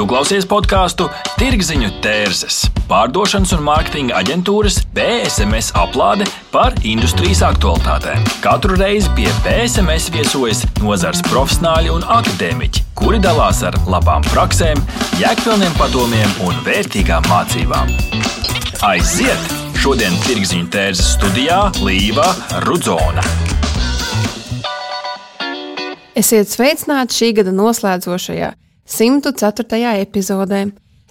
Tu klausies podkāstu Tirziņu tērzes, pārdošanas un mārketinga aģentūras PSMS aplāde par industrijas aktualitātēm. Katru reizi pie PSMS viesojas nozars profesionāļi un akadēmiķi, kuri dalās ar labām praksēm, jēgpilniem padomiem un vērtīgām mācībām. Aiziet! Šodien Tirziņu tērzes studijā Līva Rudzona. Esiet sveicināti šī gada noslēdzošajā 104. epizodē.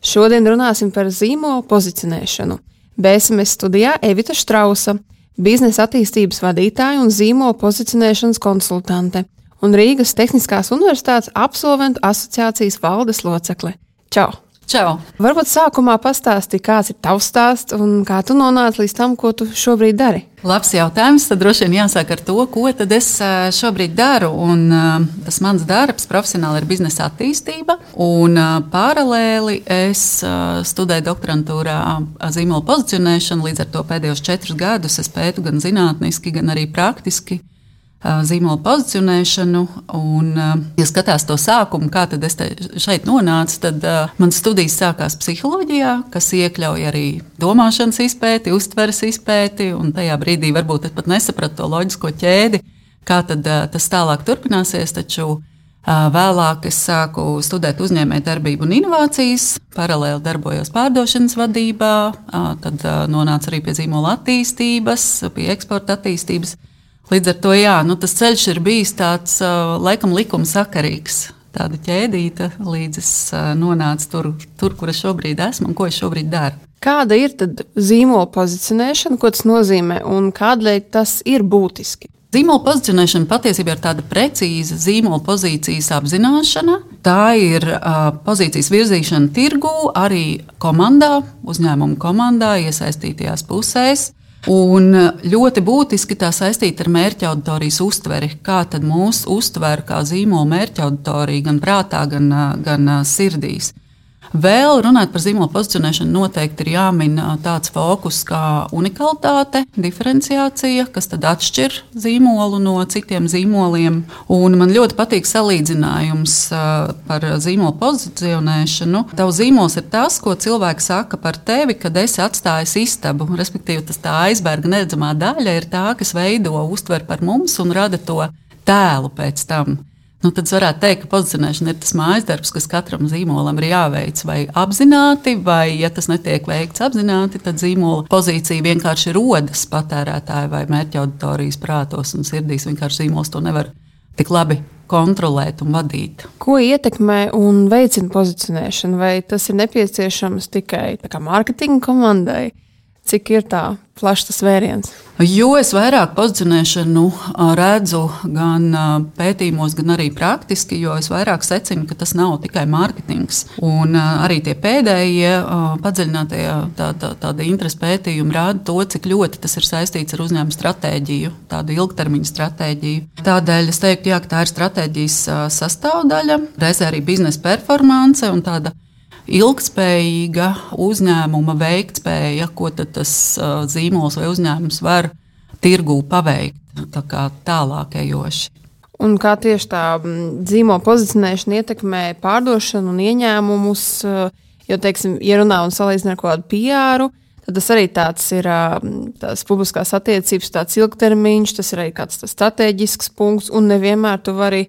Šodien runāsim par zīmolu pozicionēšanu. BSMS studijā Evita Strausa, biznesa attīstības vadītāja un zīmolu pozicionēšanas konsultante, un Rīgas Tehniskās Universitātes absolventu asociācijas valdes locekle. Čau! Čau! Varbūt sākumā pastāstīja, kāds ir tavs stāsts un kā tu nonāci līdz tam, ko tu šobrīd dari. Labs jautājums. Tad droši vien jāsāk ar to, ko es šobrīd daru. Un, tas mans darbs profesionāli ir biznesa attīstība. Un, paralēli es studēju doktorantūrā zīmola pozicionēšanu. Līdz ar to pēdējos četrus gadus es pētu gan zinātniski, gan arī praktiski zīmola pozicionēšanu. Un, ja skatās to sākumu, kā es šeit nonācu, tad uh, manas studijas sākās psiholoģijā, kas iekļauj arī domāšanas izpēti, uztveres izpēti, un tajā brīdī varbūt pat nesapratu to loģisko ķēdi, kā tad, uh, tas tālāk turpināsies. Taču uh, vēlāk es sāku studēt uzņēmējdarbību un inovācijas, paralēli darbojos pārdošanas vadībā, tad nonācu arī pie zīmola attīstības, pie eksporta attīstības. Līdz ar to jā, nu, tas ceļš ir bijis tāds laikam likumsakarīgs. Tāda ķēdīte, līdz es nonācu tur, tur, kur es šobrīd esmu un ko es šobrīd daru. Kāda ir zīmola pozicionēšana, ko tas nozīmē un kādēļ tas ir būtiski? Zīmola pozicionēšana patiesībā ir tāda precīza zīmola pozīcijas apzināšana. Tā ir uh, pozīcijas virzīšana tirgū, arī komandā, uzņēmuma komandā, iesaistītajās pusēs. Un ļoti būtiski tā saistīta ar mērķa auditorijas uztveri. Kā tad mūs uztver kā zīmola mērķa auditorija gan prātā, gan, gan sirdīs. Vēl runājot par zīmola pozicionēšanu, noteikti ir jāmin tāds fokus kā unikalitāte, diferenciācija, kas atšķir zīmolu no citiem zīmoliem. Un man ļoti patīk salīdzinājums par zīmola pozicionēšanu. Tavs zīmols ir tas, ko cilvēki saka par tevi, kad esi atstājis istabu. Respektīvi, tas tā aizberga neredzamā daļa ir tā, kas veido uztver par mums un rada to tēlu pēc tam. Nu, tad varētu teikt, ka pozicionēšana ir tas mājas darbs, kas katram zīmolam ir jāveic vai apzināti, vai, ja tas netiek veikts apzināti, tad zīmola pozīcija vienkārši rodas patērētāja vai mērķa auditorijas prātos un sirdīs. Vienkārši zīmols to nevar tik labi kontrolēt un vadīt. Ko ietekmē un veicina pozicionēšana? Vai tas ir nepieciešams tikai mārketinga komandai? Cik ir tā plašs tas vēriens? Jo es vairāk pozicionēšanu redzu gan pētījumos, gan arī praktiski, jo es vairāk secinu, ka tas nav tikai mārketings. Un arī tie pēdējie padziļinātie tā, tā, tādi interesi pētījumi rāda to, cik ļoti tas ir saistīts ar uzņēmuma stratēģiju, tādu ilgtermiņa stratēģiju. Tādēļ es teiktu, jā, ka tā ir stratēģijas sastāvdaļa, reizē arī biznesa performance un tāda ilgspējīga uzņēmuma veiktspēja, ko tas zīmols vai uzņēmums var tirgū paveikt tā tālāk ejoši. Un kā tieši tā zīmola pozicionēšana ietekmē pārdošanu un ieņēmumus, jo, teiksim, ja runā un salīdzina ar kādu PR, tad tas arī tāds ir tās publiskās attiecības, tāds ilgtermiņš, tas ir arī kāds strateģisks punkts, un nevienmēr tu vari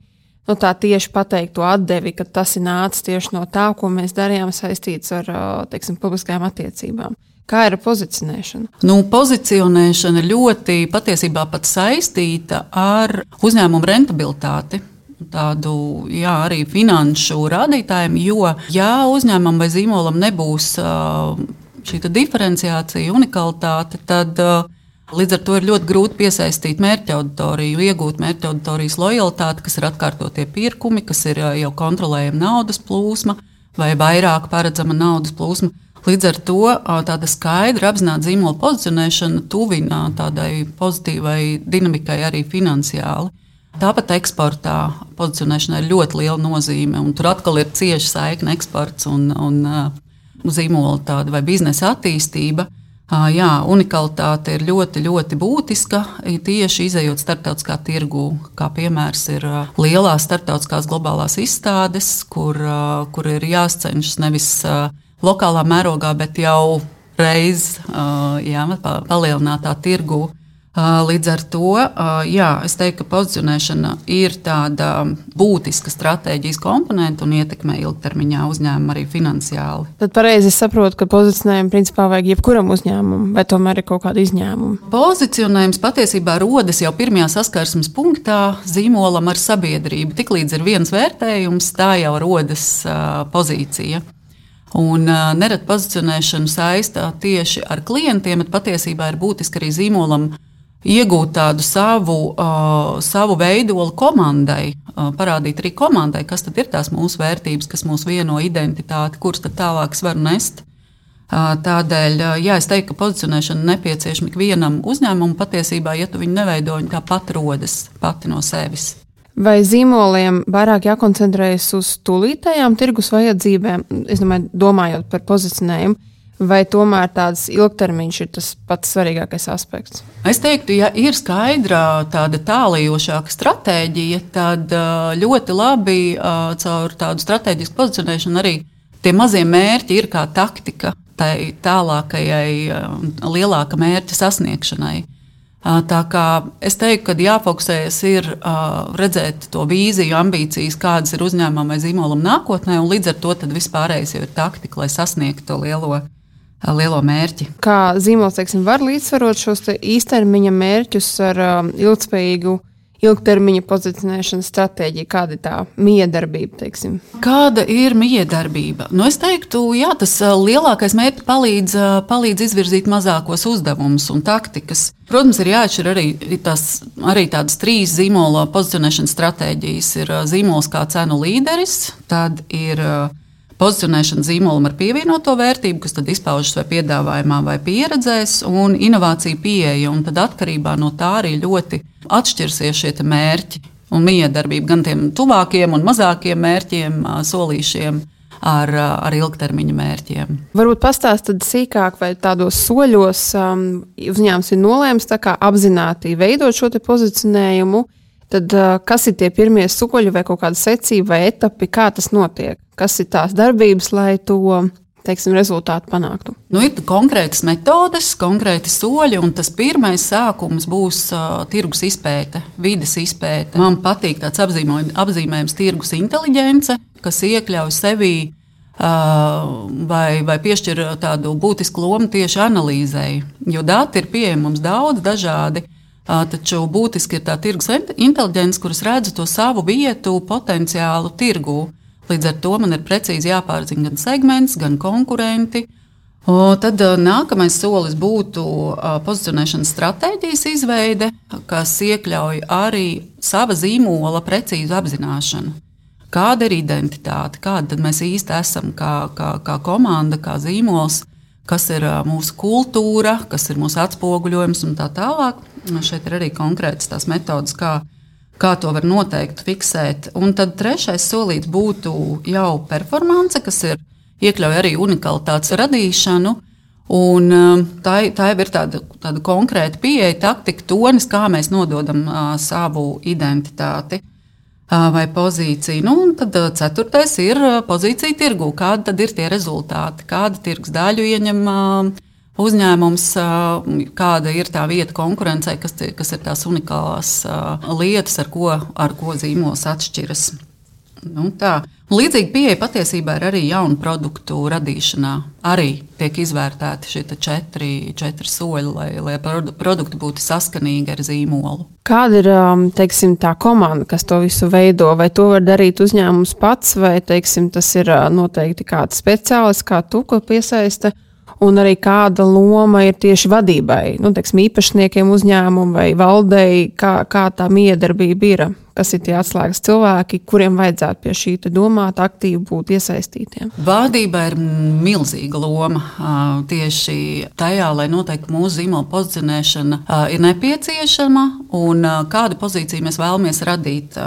nu, tā tieši pateikt to atdevi, ka tas ir nācis tieši no tā, ko mēs darījām saistīts ar teiksim, publiskajām attiecībām. Kā ir pozicionēšana? Nu, pozicionēšana ļoti patiesībā pat saistīta ar uzņēmumu rentabilitāti tādu jā, arī finanšu rādītājiem, jo, ja uzņēmumam vai zīmolam nebūs šī diferenciācija, unikalitāte, tad uh, Līdz ar to ir ļoti grūti piesaistīt mērķa auditoriju, iegūt mērķa auditorijas lojalitāti, kas ir atkārtotie pirkumi, kas ir jau kontrolējama naudas plūsma vai vairāk paredzama naudas plūsma. Līdz ar to tāda skaidra apzināta zīmola pozicionēšana tuvina tādai pozitīvai dinamikai arī finansiāli. Tāpat eksportā pozicionēšanai ir ļoti liela nozīme, un tur atkal ir cieša saikne eksports un, un zīmola vai biznesa attīstība. Jā, unikalitāte ir ļoti, ļoti būtiska. Tieši izējot starptautiskā tirgu, kā piemērs ir lielās starptautiskās globālās izstādes, kur, kur ir jācenšas nevis lokālā mērogā, bet jau reiz jā, palielinātā tirgu Līdz ar to jā, es teiktu, ka pozicionēšana ir tāda būtiska stratēģijas komponente un ietekmē ilgtermiņā uzņēmumu arī finansiāli. Tad pareizi saprotu, ka pozicionējumu principā vajag jebkuram uzņēmumam, vai tomēr ir kaut kāda izņēmuma? Pozicionējums patiesībā rodas jau pirmajā saskarsmes punktā zīmolam ar sabiedrību. Tiklīdz ir viens vērtējums, tā jau rodas pozīcija. Un uh, nerad pozicionēšanu saistā tieši ar klientiem, bet patiesībā ir būtiski arī zīmolam uh, iegūt tādu savu, uh, savu veidolu komandai, uh, parādīt arī komandai, kas tad ir tās mūsu vērtības, kas mūs vieno identitāti, kuras tad tālāk var nest. Uh, tādēļ, uh, jā, es teiktu, ka pozicionēšana nepieciešama ikvienam uzņēmumam. Patiesībā, ja tu viņu neveido, viņa tāpat rodas pati no sevis. Vai zīmoliem vairāk jākoncentrējas uz tūlītējām tirgus vajadzībām, domāju, domājot par pozicionējumu, vai tomēr tāds ilgtermiņš ir tas pats svarīgākais aspekts? Es teiktu, ja ir skaidra tāda tālējošāka stratēģija, tad ļoti labi caur tādu strateģisku pozicionēšanu arī tie mazie mērķi ir kā taktika tai tālākajai, lielāka mērķa sasniegšanai. Tā kā es teiktu, ka jāfokusējas ir uh, redzēt to vīziju, ambīcijas, kādas ir uzņēmumam vai zīmolam nākotnē, un līdz ar to vispārējais jau ir taktika, lai sasniegtu to lielo lielo mērķi. Kā zīmols teiksim, var līdzsvarot šos īstermiņa mērķus ar um, ilgspējīgu ilgtermiņa pozicionēšanas stratēģija, kāda ir tā miedarbība? Teiksim? Kāda ir miedarbība? Nu, es teiktu, jā, tas lielākais mērķis palīdz, palīdz izvirzīt mazākos uzdevumus un taktikas. Protams, ir jāatšķir arī, tās, arī tādas trīs zīmola pozicionēšanas stratēģijas. Ir zīmols kā cenu līderis, tad ir pozicionēšana zīmolam ar pievienoto vērtību, kas tad izpaužas vai piedāvājumā, vai pieredzēs, un inovācija pieeja. Un tad atkarībā no tā arī ļoti atšķirsies šie mērķi un miedarbība gan tiem tuvākiem un mazākiem mērķiem, solīšiem. Ar, ar ilgtermiņa mērķiem. Varbūt pastāstīt sīkāk, vai tādos soļos um, uzņēmums ir nolēmis apzināti veidot šo pozicionējumu, tad kas ir tie pirmie soļi vai kāda secība vai etapi, kā tas notiek? kas ir tās darbības, lai to teiksim, rezultātu panāktu? Nu, ir konkrētas metodes, konkrēti soļi, un tas pirmais sākums būs uh, tirgus izpēte, vides izpēte. Man patīk tāds apzīmējums, tirgus inteligence, kas iekļauj sevī uh, vai, vai piešķir tādu būtisku lomu tieši analīzei. Jo dati ir pieejami mums daudz, dažādi. Taču būtiski ir tā tirgus inteligence, kuras redz to savu vietu, potenciālu tirgū. Līdz ar to man ir precīzi jāpārzina gan segments, gan konkurenti. O, tad nākamais solis būtu pozicionēšanas stratēģijas izveide, kas iekļauj arī sava zīmola precīzu apzināšanu. Kāda ir identitāte, kāda mēs īsti esam kā, kā, kā komanda, kā zīmols, kas ir mūsu kultūra, kas ir mūsu atspoguļojums un tā tālāk. Šeit ir arī konkrētas tās metodas, kā kā to var noteikt, fiksēt. Un tad trešais solīts būtu jau performance, kas ir iekļauj arī unikalitātes radīšanu. Un, um, tā, tā jau ir tāda, tāda konkrēta pieeja, taktika, tonis, kā mēs nododam uh, savu identitāti uh, vai pozīciju. Nu, tad uh, ceturtais ir uh, pozīcija tirgū. Kādi tad ir tie rezultāti, kāda tirgus daļu ieņem uh, uzņēmums, kāda ir tā vieta konkurencei, kas, kas ir tās unikālās lietas, ar ko, ar ko zīmols atšķiras. Nu, tā. Līdzīga pieeja patiesībā ir arī jaunu produktu radīšanā. Arī tiek izvērtēti šie četri, četri soļi, lai, lai produkti būtu saskanīgi ar zīmolu. Kāda ir teiksim, tā komanda, kas to visu veido? Vai to var darīt uzņēmums pats, vai teiksim, tas ir noteikti kāds speciālists, kā tu, ko piesaista? Un arī kāda loma ir tieši vadībai, nu, teiksim, īpašniekiem uzņēmumu vai valdei, kā, kā tā miedarbība ir, kas ir tie atslēgas cilvēki, kuriem vajadzētu pie šī domāt, aktīvi būt iesaistītiem. Valdībai ir milzīga loma tieši tajā, lai noteikti mūsu zīmola pozicionēšana ir nepieciešama un kādu pozīciju mēs vēlamies radīt.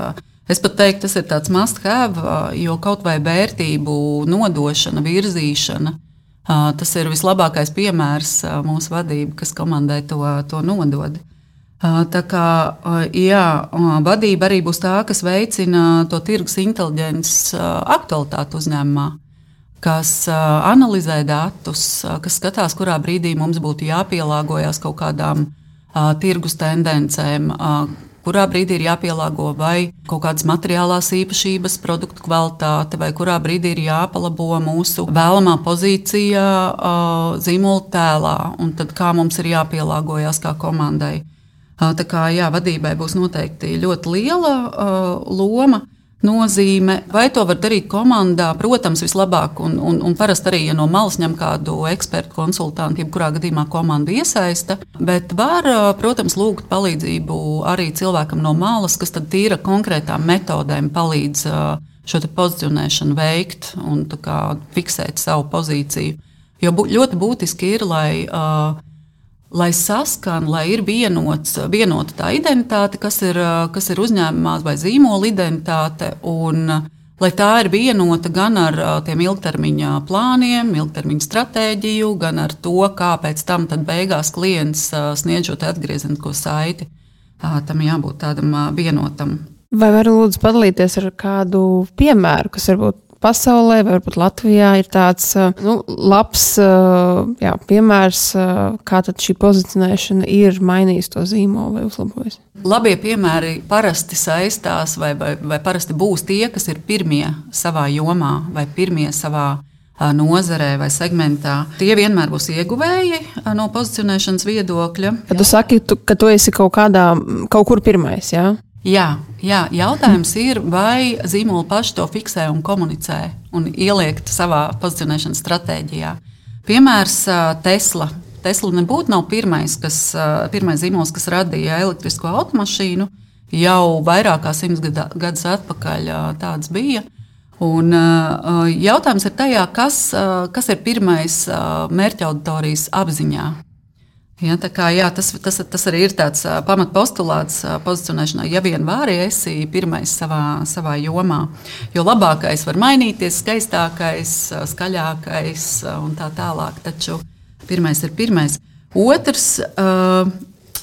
Es pat teiktu, tas ir tāds must have, jo kaut vai vērtību nodošana, virzīšana Tas ir vislabākais piemērs mūsu vadībai, kas komandai to, to nodod. Tā kā jā, vadība arī būs tā, kas veicina to tirgus inteliģences aktualitāti uzņēmumā, kas analizē datus, kas skatās, kurā brīdī mums būtu jāpielāgojas kaut kādām tirgus tendencēm, kurā brīdī ir jāpielāgo vai kaut kādas materiālās īpašības, produktu kvalitāte, vai kurā brīdī ir jāpalabo mūsu vēlamā pozīcija zīmola tēlā, un tad kā mums ir jāpielāgojas kā komandai. Tā kā jā, vadībai būs noteikti ļoti liela uh, loma. Nozīme, vai to var darīt komandā, protams, vislabāk. Un, un, un parasti arī, ja no malas ņem kādu ekspertu konsultantu, jebkurā gadījumā komandu iesaista. Bet var, protams, lūgt palīdzību arī cilvēkam no malas, kas tad tīra konkrētām metodēm palīdz šo pozicionēšanu veikt un fiksēt savu pozīciju. Jo ļoti būtiski ir, lai uh, lai saskan, lai ir vienots, vienota tā identitāte, kas ir, kas ir uzņēmumā vai zīmola identitāte. Un, lai tā ir vienota gan ar tiem ilgtermiņa plāniem, ilgtermiņa stratēģiju, gan ar to, kā pēc tam beigās klients sniedzot atgriezenisko saiti. Tam jābūt tādam vienotam. Vai varu lūdzu padalīties ar kādu piemēru, kas varbūt pasaulē, varbūt Latvijā ir tāds nu, labs jā, piemērs, kā šī pozicionēšana ir mainījusi to zīmolu vai uzlabojusi. Labie piemēri parasti saistās, vai, vai, vai parasti būs tie, kas ir pirmie savā jomā vai pirmie savā nozarē vai segmentā. Tie vienmēr būs ieguvēji no pozicionēšanas viedokļa. Kad tu saki, tu, ka tu esi kaut, kādā, kaut kur pirmais, jā? Jā, jā, jautājums ir, vai zīmoli paši to fiksē un komunicē un ieliek savā pozicionēšanas stratēģijā. Piemērs Tesla. Tesla nebūtu pirmais, kas, pirmais zīmols, kas radīja elektrisko automašīnu. Jau vairāk kā simts gadus atpakaļ tāds bija. Un, jautājums ir tajā, kas, kas ir pirmais mērķa auditorijas apziņā. Ja, kā, jā, tas, tas, tas arī ir tāds pamatpostulāts pozicionēšanai. Ja vien vari, esi pirmais savā, savā jomā. Jo labākais var mainīties, skaistākais, skaļākais un tā tālāk. Taču pirmais ir pirmais. Otrs uh,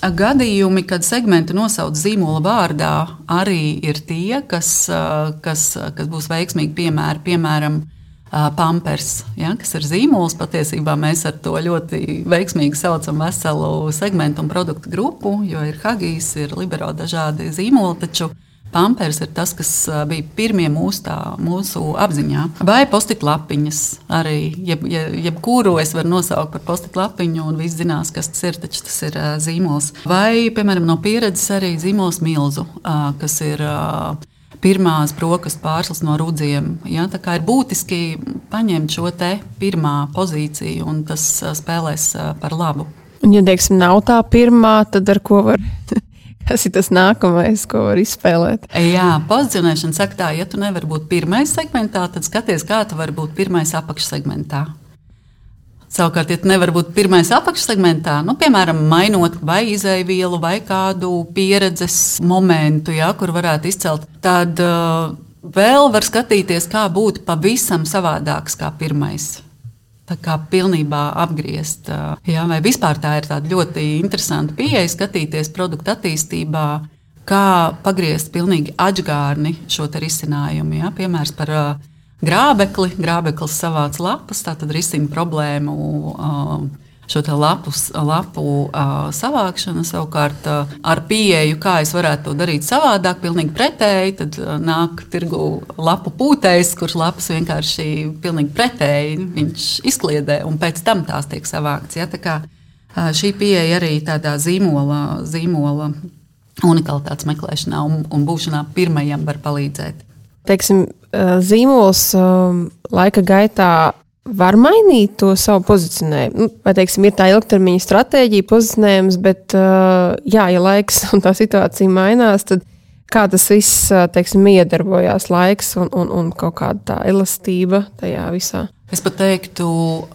gadījumi, kad segmenti nosauc zīmola vārdā, arī ir tie, kas, uh, kas, kas būs veiksmīgi piemēri. Piemēram, Pampers, ja, kas ir zīmols. Patiesībā mēs ar to ļoti veiksmīgi saucam veselu segmentu un produktu grupu, jo ir Hagijs, ir Libero dažādi zīmoli. Taču Pampers ir tas, kas bija pirmie mūsu, tā, mūsu apziņā. Vai postitlapiņas arī, jeb, jeb, jebkuru es varu nosaukt par postitlapiņu, un viss zinās, kas tas ir, taču tas ir zīmols. Vai, piemēram, no pieredzes arī zīmols milzu, kas ir pirmās brokastu pārslas no rudziem. Ja? Tā kā ir būtiski paņemt šo pirmā pozīciju, un tas spēlēs par labu. Un, ja teiksim, nav tā pirmā, tad ar ko var? Kas ir tas nākamais, ko var izspēlēt? Jā, pozicionēšana saka, tā, ja tu nevari būt pirmais segmentā, tad skaties, kā tu vari būt pirmais apakšsegmentā. Savukārt, ja nevar būt pirmais apakšsegmentā, nu, piemēram, mainot vai izēvielu, vai kādu pieredzes momentu, ja, kur varētu izcelt, tad uh, vēl var skatīties, kā būt pavisam savādāks kā pirmais. Tā kā pilnībā apgriezt. Uh, jā, vai vispār tā ir ļoti interesanta pieeja skatīties produktu attīstībā, kā pagriezt pilnīgi atgārni šo risinājumu. Jā, piemērs par uh, grābekli. Grābeklis savāc lapas, tātad risina problēmu. Uh, šo lapu, lapu uh, savākšanu, savukārt uh, ar pieeju, kā es varētu to darīt savādāk, pilnīgi pretēji. Tad uh, nāk tirgu lapu pūtējs, kurš lapas vienkārši pilnīgi pretēji viņš izkliedē, un pēc tam tās tiek savāktas. Ja? Kā, uh, šī pieeja arī tādā zīmola, zīmola unikalitātes meklēšanā un, un būšanā pirmajam var palīdzēt teiksim, zīmols laika gaitā var mainīt to savu pozicionējumu. Nu, vai teiksim, ir tā ilgtermiņa stratēģija, pozicionējums, bet, jā, ja laiks un tā situācija mainās, tad kā tas viss teiksim, iedarbojās, laiks un, un, un kaut kāda tā elastība tajā visā. Es pat teiktu,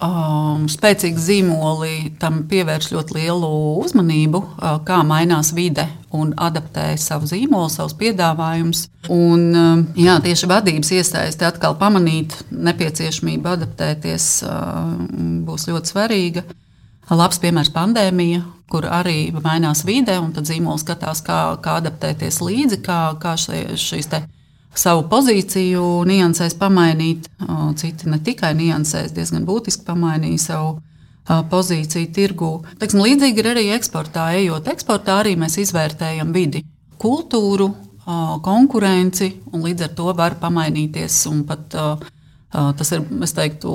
um, spēcīgi zīmoli tam pievērš ļoti lielu uzmanību, uh, kā mainās vide un adaptē savu zīmolu, savus piedāvājumus. Un, um, jā, tieši vadības iesaiste atkal pamanīt nepieciešamību adaptēties uh, būs ļoti svarīga. Labs piemērs - pandēmija, kur arī mainās vide, un tad zīmols skatās, kā, kā adaptēties līdzi, kā, kā šie, šīs savu pozīciju niansēs pamainīt. Citi ne tikai niansēs, diezgan būtiski pamainīja savu pozīciju tirgū. Teiksim, līdzīgi ir arī eksportā. Ejot eksportā, arī mēs izvērtējam vidi, kultūru, konkurenci, un līdz ar to var pamainīties. Pat, tas ir, es teiktu,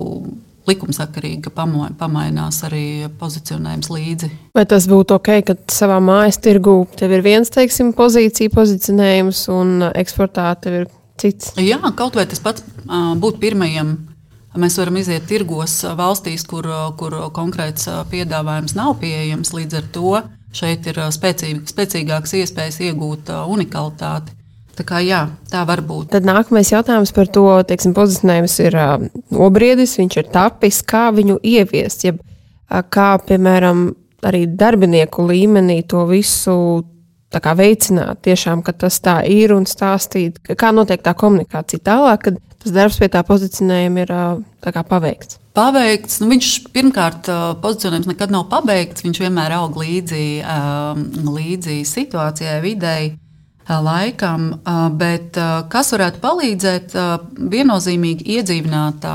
likumsakarīgi, ka pamainās arī pozicionējums līdzi. Vai tas būtu ok, ka savā mājas tirgū tev ir viens, teiksim, pozīcija, pozicionējums, un eksportā tev ir cits? Jā, kaut vai tas pats būtu pirmajam. Mēs varam iziet tirgos valstīs, kur, kur konkrēts piedāvājums nav pieejams. Līdz ar to šeit ir spēcīg, spēcīgākas iespējas iegūt unikalitāti. Tā, kā, jā, tā var būt. Tad nākamais jautājums par to, teiksim, pozicionējums ir uh, obriedis, viņš ir tapis, kā viņu ieviest, jeb uh, kā, piemēram, arī darbinieku līmenī to visu kā, veicināt, tiešām, ka tas tā ir un stāstīt, kā notiek tā komunikācija tālāk, kad tas darbs pie tā pozicionējuma ir uh, kā, paveikts. Paveikts, nu, viņš pirmkārt, pozicionējums nekad nav pabeigts. Viņš vienmēr aug līdzi, līdzi situācijai, videi laikam, bet kas varētu palīdzēt viennozīmīgi iedzīvināt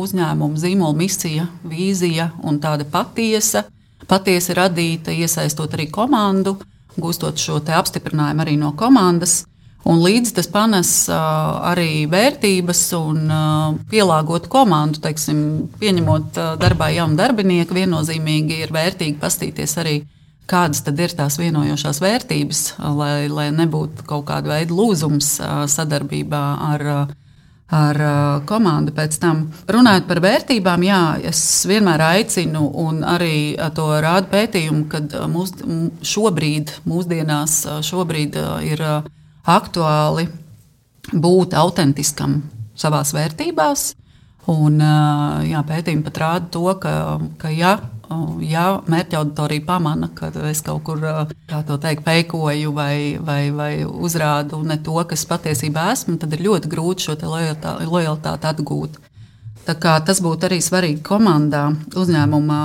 uzņēmumu zīmola misija, vīzija un tāda patiesa, patiesi radīta, iesaistot arī komandu, gūstot šo apstiprinājumu arī no komandas. Un līdz tas panes uh, arī vērtības un uh, pielāgot komandu, teiksim, pieņemot uh, darbā jaunu darbinieku, viennozīmīgi ir vērtīgi pastīties arī kādas tad ir tās vienojošās vērtības, lai, lai nebūtu kaut kāda veida lūzums sadarbībā ar, ar komandu pēc tam. Runājot par vērtībām, jā, es vienmēr aicinu, un arī to rāda pētījumi, ka mūs, šobrīd, mūsdienās, šobrīd ir aktuāli būt autentiskam savās vērtībās. Un, jā, pētījumi pat rāda to, ka, ka ja ja mērķa auditorija pamana, ka es kaut kur teikt, peikoju vai, vai, vai uzrādu ne to, kas patiesībā esmu, tad ir ļoti grūti šo lojalitāti atgūt. Tas būtu arī svarīgi komandā, uzņēmumā,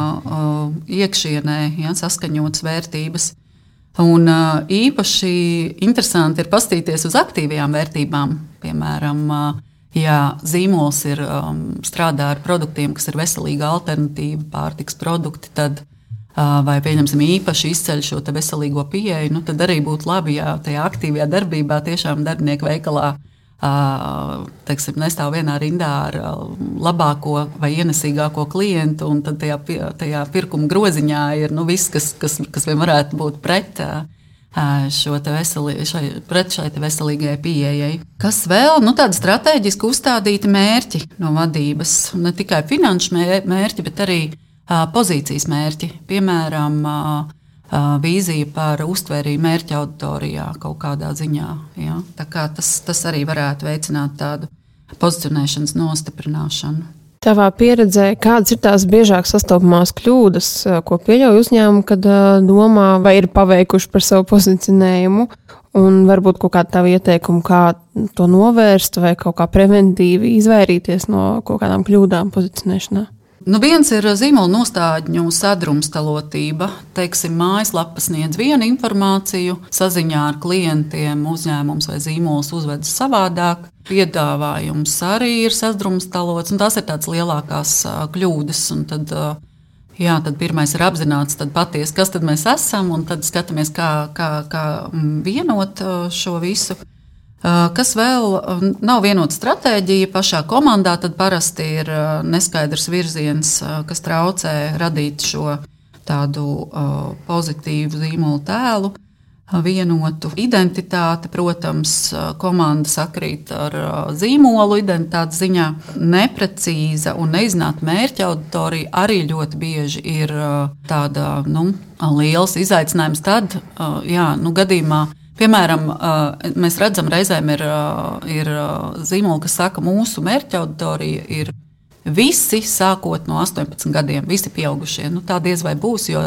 iekšienē, ja, saskaņotas vērtības. Un īpaši interesanti ir paskatīties uz aktīvajām vērtībām, piemēram, Ja zīmols ir um, strādā ar produktiem, kas ir veselīga alternatīva, pārtiks produkti, tad uh, vai pieņemsim īpaši izceļ šo veselīgo pieeju, nu, tad arī būtu labi, ja tajā aktīvajā darbībā tiešām darbinieku veikalā uh, teiksim, nestāv vienā rindā ar uh, labāko vai ienesīgāko klientu, un tad tajā, tajā pirkuma groziņā ir nu, viss, kas, kas, kas vien varētu būt pret. Uh, šo veseli, šai, pret šai veselīgajai pieejai. Kas vēl? Nu, tādi strateģiski uzstādīti mērķi no vadības. Ne tikai finanšu mērķi, bet arī pozīcijas mērķi. Piemēram, vīzija par uztvērību mērķa auditorijā kaut kādā ziņā. Ja? Kā tas, tas arī varētu veicināt tādu pozicionēšanas nostiprināšanu. Tavā pieredzē, kādas ir tās biežāk sastopamās kļūdas, ko pieļauj uzņēmumi, kad domā, vai ir paveikuši par savu pozicionējumu, un varbūt kaut kāda tava ieteikuma, kā to novērst, vai kaut kā preventīvi izvairīties no kaut kādām kļūdām pozicionēšanā? Nu, viens ir zīmola nostādņu sadrumstalotība. Teiksim, mājaslapa sniedz vienu informāciju, saziņā ar klientiem uzņēmums vai zīmols uzvedas savādāk. Piedāvājums arī ir sadrumstalots, un tās ir tās lielākās kļūdas. Tad, jā, tad pirmais ir apzināts patiesi, kas tad mēs esam, un tad skatāmies, kā, kā, kā vienot šo visu. Kas vēl nav vienota stratēģija pašā komandā, tad parasti ir neskaidrs virziens, kas traucē radīt šo tādu pozitīvu zīmolu tēlu, vienotu identitāti. Protams, komanda sakrīt ar zīmolu identitātes ziņā. Neprecīza un neiznāta mērķa auditorija arī ļoti bieži ir tāda nu, liels izaicinājums. Tad, jā, nu, gadījumā, Piemēram, mēs redzam, reizēm ir, ir zīmoli, kas saka, ka mūsu mērķa auditorija ir visi sākot no 18 gadiem, visi pieaugušie. Nu, tā diez vai būs, jo,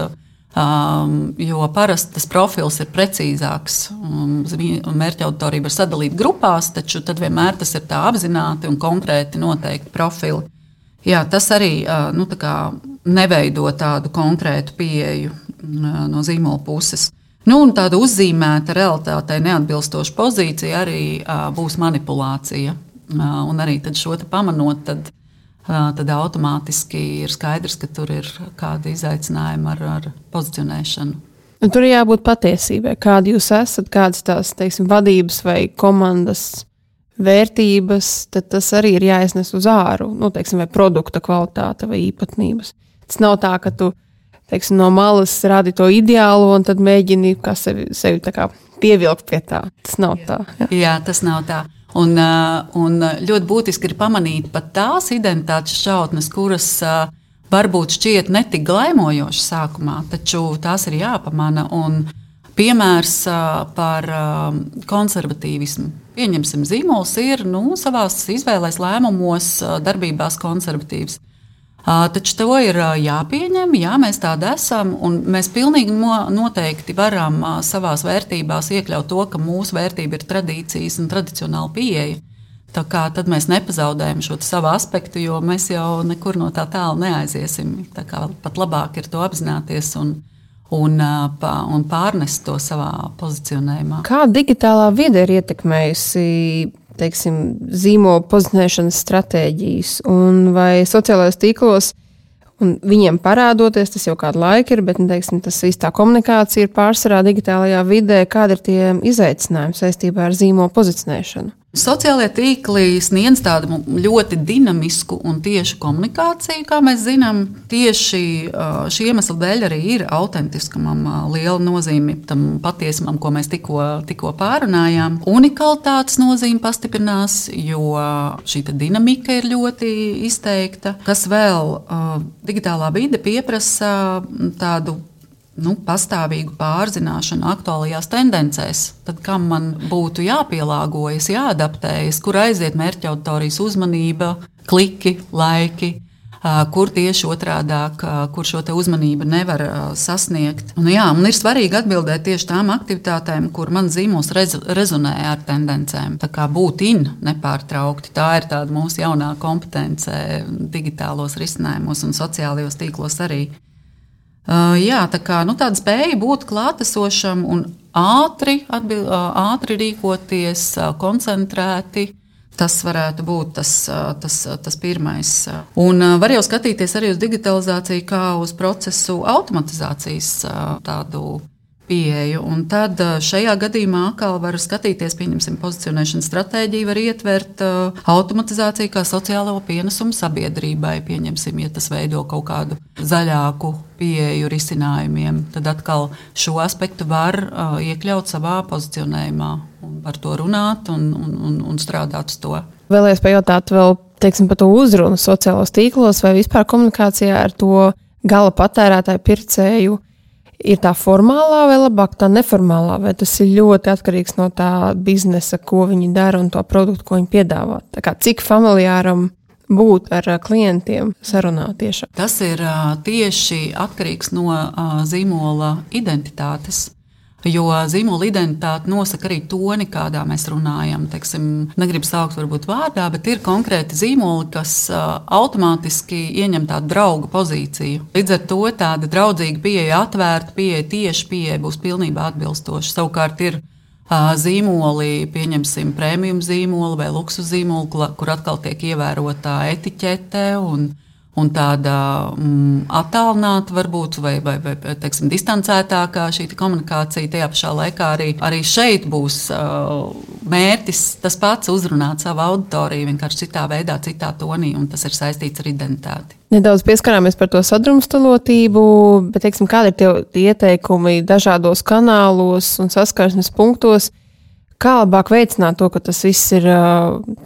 jo parasti tas profils ir precīzāks. Mērķa auditorija var sadalīt grupās, taču tad vienmēr tas ir tā apzināti un konkrēti noteikti profili. Jā, tas arī nu, tā neveido tādu konkrētu pieeju no zīmola puses. Nu, tāda uzzīmēta realitātei neatbilstoša pozīcija arī uh, būs manipulācija. Uh, un arī šo pamanot, tad, uh, tad automātiski ir skaidrs, ka tur ir kādi izaicinājumi ar, ar pozicionēšanu. Un tur ir jābūt patiesībai. Kāda jūs esat, kādas tās teiksim, vadības vai komandas vērtības, tad tas arī ir jāiznes uz āru. Nu, teiksim, vai produkta kvalitāte vai īpatnības. Tas nav tā, ka tu teiksim, no malas rādi to ideālo un tad mēģini sevi, sevi pievilkt pie tā. Tas nav tā. Jā, jā tas nav tā. Un, un ļoti būtiski ir pamanīt pat tās identitātes šautnes, kuras varbūt šķiet netik glaimojošas sākumā, taču tās ir jāpamana. Un piemērs par konservatīvismu. Pieņemsim, zīmols ir nu, savā izvēlēs, lēmumos, darbībās konservatīvs. Taču to ir jāpieņem, jā, mēs tādi esam, un mēs pilnīgi noteikti varam savā vērtībās iekļaut to, ka mūsu vērtība ir tradīcijas un tradicionāla pieeja. Tā kā tad mēs nepazaudējam šo savu aspektu, jo mēs jau nekur no tā tālu neaiziesim. Tā kā pat labāk ir to apzināties un, un, un pārnest to savā pozicionējumā. Kā digitālā vide ir ietekmējusi teiksim, zīmola pozicionēšanas stratēģijas, un vai sociālajos tīklos, viņiem parādoties, tas jau kādu laiku ir, bet nu, teiksim, tas viss tā komunikācija ir pārsvarā digitālajā vidē, kāda ir tie izaicinājumi saistībā ar zīmola pozicionēšanu. Sociālie tīkli sniedz tādu ļoti dinamisku un tiešu komunikāciju, kā mēs zinām. Tieši šī iemesla dēļ arī ir autentiskumam liela nozīme tam patiesumam, ko mēs tikko, tikko pārunājām. Unikalitātes nozīme pastiprinās, jo šī dinamika ir ļoti izteikta. Kas vēl digitālā vide pieprasa tādu nu, pastāvīgu pārzināšanu aktuālajās tendencēs, tad kam man būtu jāpielāgojas, jāadaptējas, kur aiziet mērķa auditorijas uzmanība, kliki, laiki. Kur tieši otrādi, kur šo uzmanību nevar sasniegt. Un, jā, man ir svarīgi atbildēt tieši tām aktivitātēm, kur man zīmols rez, rezonē ar tendencēm. Tā kā būt in nepārtraukti, tā ir mūsu jaunā kompetence digitālos risinājumos un sociālajos tīklos arī. Uh, jā, tā kā nu, tāda spēja būt klātesošam un ātri, atbil, uh, ātri rīkoties, uh, koncentrēti. Tas varētu būt tas, tas, tas pirmais. Un var jau skatīties arī uz digitalizāciju, kā uz procesu automatizācijas tādu pieeju. Un tad eh, šajā gadījumā atkal var skatīties, pieņemsim, pozicionēšanas stratēģiju, var ietvert uh, automatizāciju kā sociālo pienesumu sabiedrībai. Pieņemsim, ja tas veido kaut kādu zaļāku pieeju risinājumiem, tad atkal šo aspektu var uh, iekļaut savā pozicionējumā. Par to runāt un, un, un, un strādāt uz to. Vēlējos pajautāt vēl teiksim, par to uzrunu sociālos tīklos vai vispār komunikācijā ar to gala patērētāju pircēju ir tā formālā vai labāk tā neformālā, vai tas ir ļoti atkarīgs no tā biznesa, ko viņi dara un to produktu, ko viņi piedāvā. Kā, cik familiāram būt ar klientiem sarunā tieši? Tas ir tieši atkarīgs no zīmola identitātes. Jo zīmola identitāte nosaka arī toni, kādā mēs runājam. Teiksim, negribu saukt varbūt vārdā, bet ir konkrēti zīmoli, kas uh, automātiski ieņem tādu draugu pozīciju. Līdz ar to tāda draudzīga pieeja, atvērta pieeja, tieši pieeja būs pilnībā atbilstoša. Savukārt ir uh, zīmoli, pieņemsim, prēmiju zīmoli vai luksus zīmoli, kur atkal tiek ievērota etiķete un un tāda mm, attālināta, varbūt, vai, vai, vai teiksim, distancētākā šī komunikācija. Tajā pašā laikā arī, arī šeit būs uh, mērķis tas pats uzrunāt savu auditoriju, vienkārši citā veidā, citā tonī, un tas ir saistīts ar identitāti. Nedaudz pieskarāmies par to sadrumstalotību, bet teiksim, kādi ir tie ieteikumi dažādos kanālos un saskarsmes punktos? Kā labāk veicināt to, ka tas viss ir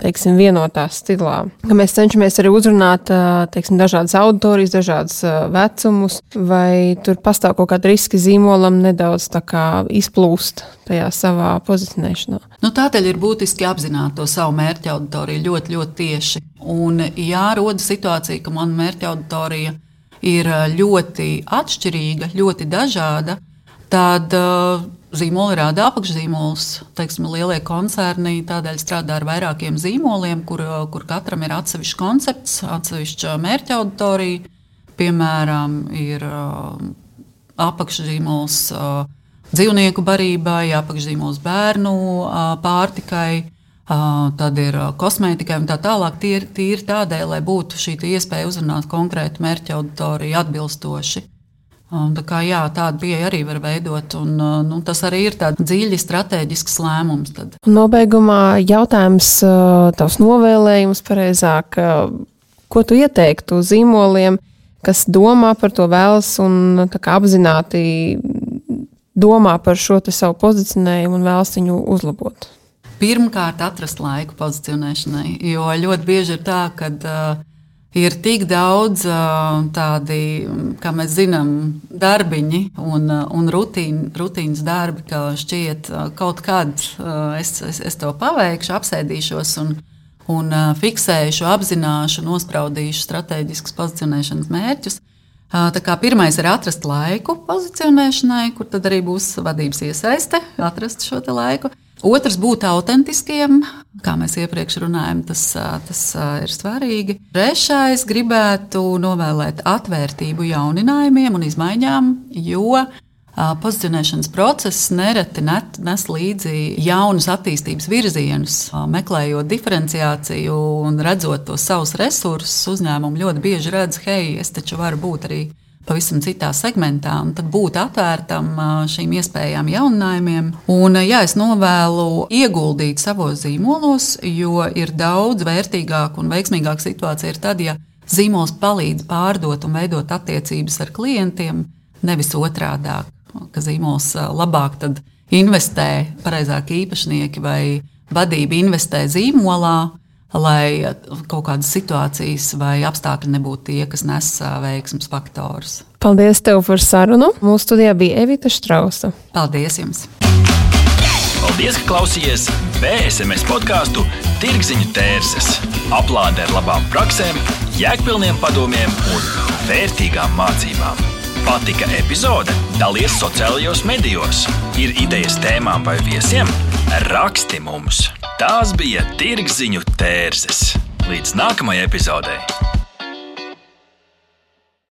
teiksim, vienotā stilā? Ka mēs cenšamies arī uzrunāt teiksim, dažādas auditorijas, dažādas vecumus, vai tur pastāv kaut kāda riska zīmolam nedaudz izplūst tajā savā pozicionēšanā. Nu, tādēļ ir būtiski apzināt to savu mērķa auditoriju ļoti, ļoti tieši. Un, ja rodas situācija, ka mana mērķa auditorija ir ļoti atšķirīga, ļoti dažāda, tad uh, zīmoli rada apakšzīmolus. Lielie koncerni tādēļ strādā ar vairākiem zīmoliem, kur, kur katram ir atsevišķs koncepts, atsevišķa mērķa auditorija. Piemēram, ir apakšzīmols dzīvnieku barībai, apakšzīmols bērnu pārtikai. Tad ir kosmētikai un tā tālāk. Tie ir tīri tādēļ, lai būtu šī iespēja uzrunāt konkrētu mērķa auditoriju atbilstoši. Tā kā, jā, tādu pieeja arī var veidot, un nu, tas arī ir tāds dziļi strateģisks lēmums. Tad. Nobeigumā jautājums, tavs novēlējums pareizāk, ko tu ieteiktu zīmoliem, kas domā par to vēlas un apzināti domā par šo savu pozicionējumu un vēlas viņu uzlabot? Pirmkārt, atrast laiku pozicionēšanai, jo ļoti bieži ir tā, ka uh, ir tik daudz tādi, kā mēs zinām, darbiņi un, un rutīn, rutīnas darbi, ka šķiet, kaut kad es, es, es to paveikšu, apsēdīšos un, un fiksēšu, apzināšu, nospraudīšu strateģiskus pozicionēšanas mērķus. Tā kā pirmais ir atrast laiku pozicionēšanai, kur tad arī būs vadības iesaiste, atrast šo laiku. Otrs būt autentiskiem, kā mēs iepriekš runājām, tas, tas ir svarīgi. Trešais gribētu novēlēt atvērtību jauninājumiem un izmaiņām, jo pozicionēšanas process nereti nes līdzi jaunus attīstības virzienus. Meklējot diferenciāciju un redzot tos savus resursus, uzņēmumi ļoti bieži redz, hei, es taču varu būt arī pavisam citā segmentā, un tad būt atvērtam šīm iespējām, jauninājumiem. Un, jā, es novēlu ieguldīt savos zīmolos, jo ir daudz vērtīgāka un veiksmīgāka situācija ir tad, ja zīmols palīdz pārdot un veidot attiecības ar klientiem, nevis otrādi, ka zīmols labāk investē, pareizāk īpašnieki vai vadība investē zīmolā lai kaut kādas situācijas vai apstākļi nebūtu tie, kas nes veiksmus faktorus. Paldies tev par sarunu. Mūsu studijā bija Evita Strausa. Paldies jums! Paldies, ka klausījāties BSMS podkāstu Tirziņu tērses. Aplāde ar labām praktiskām, jēgpilniem padomiem un vērtīgām mācībām. Patika epizode? Dalies sociālajos medijos. Ir idejas tēmām vai viesiem? Raksti mums! Tās bija tirgziņu tērzes. Līdz nākamajai epizodei!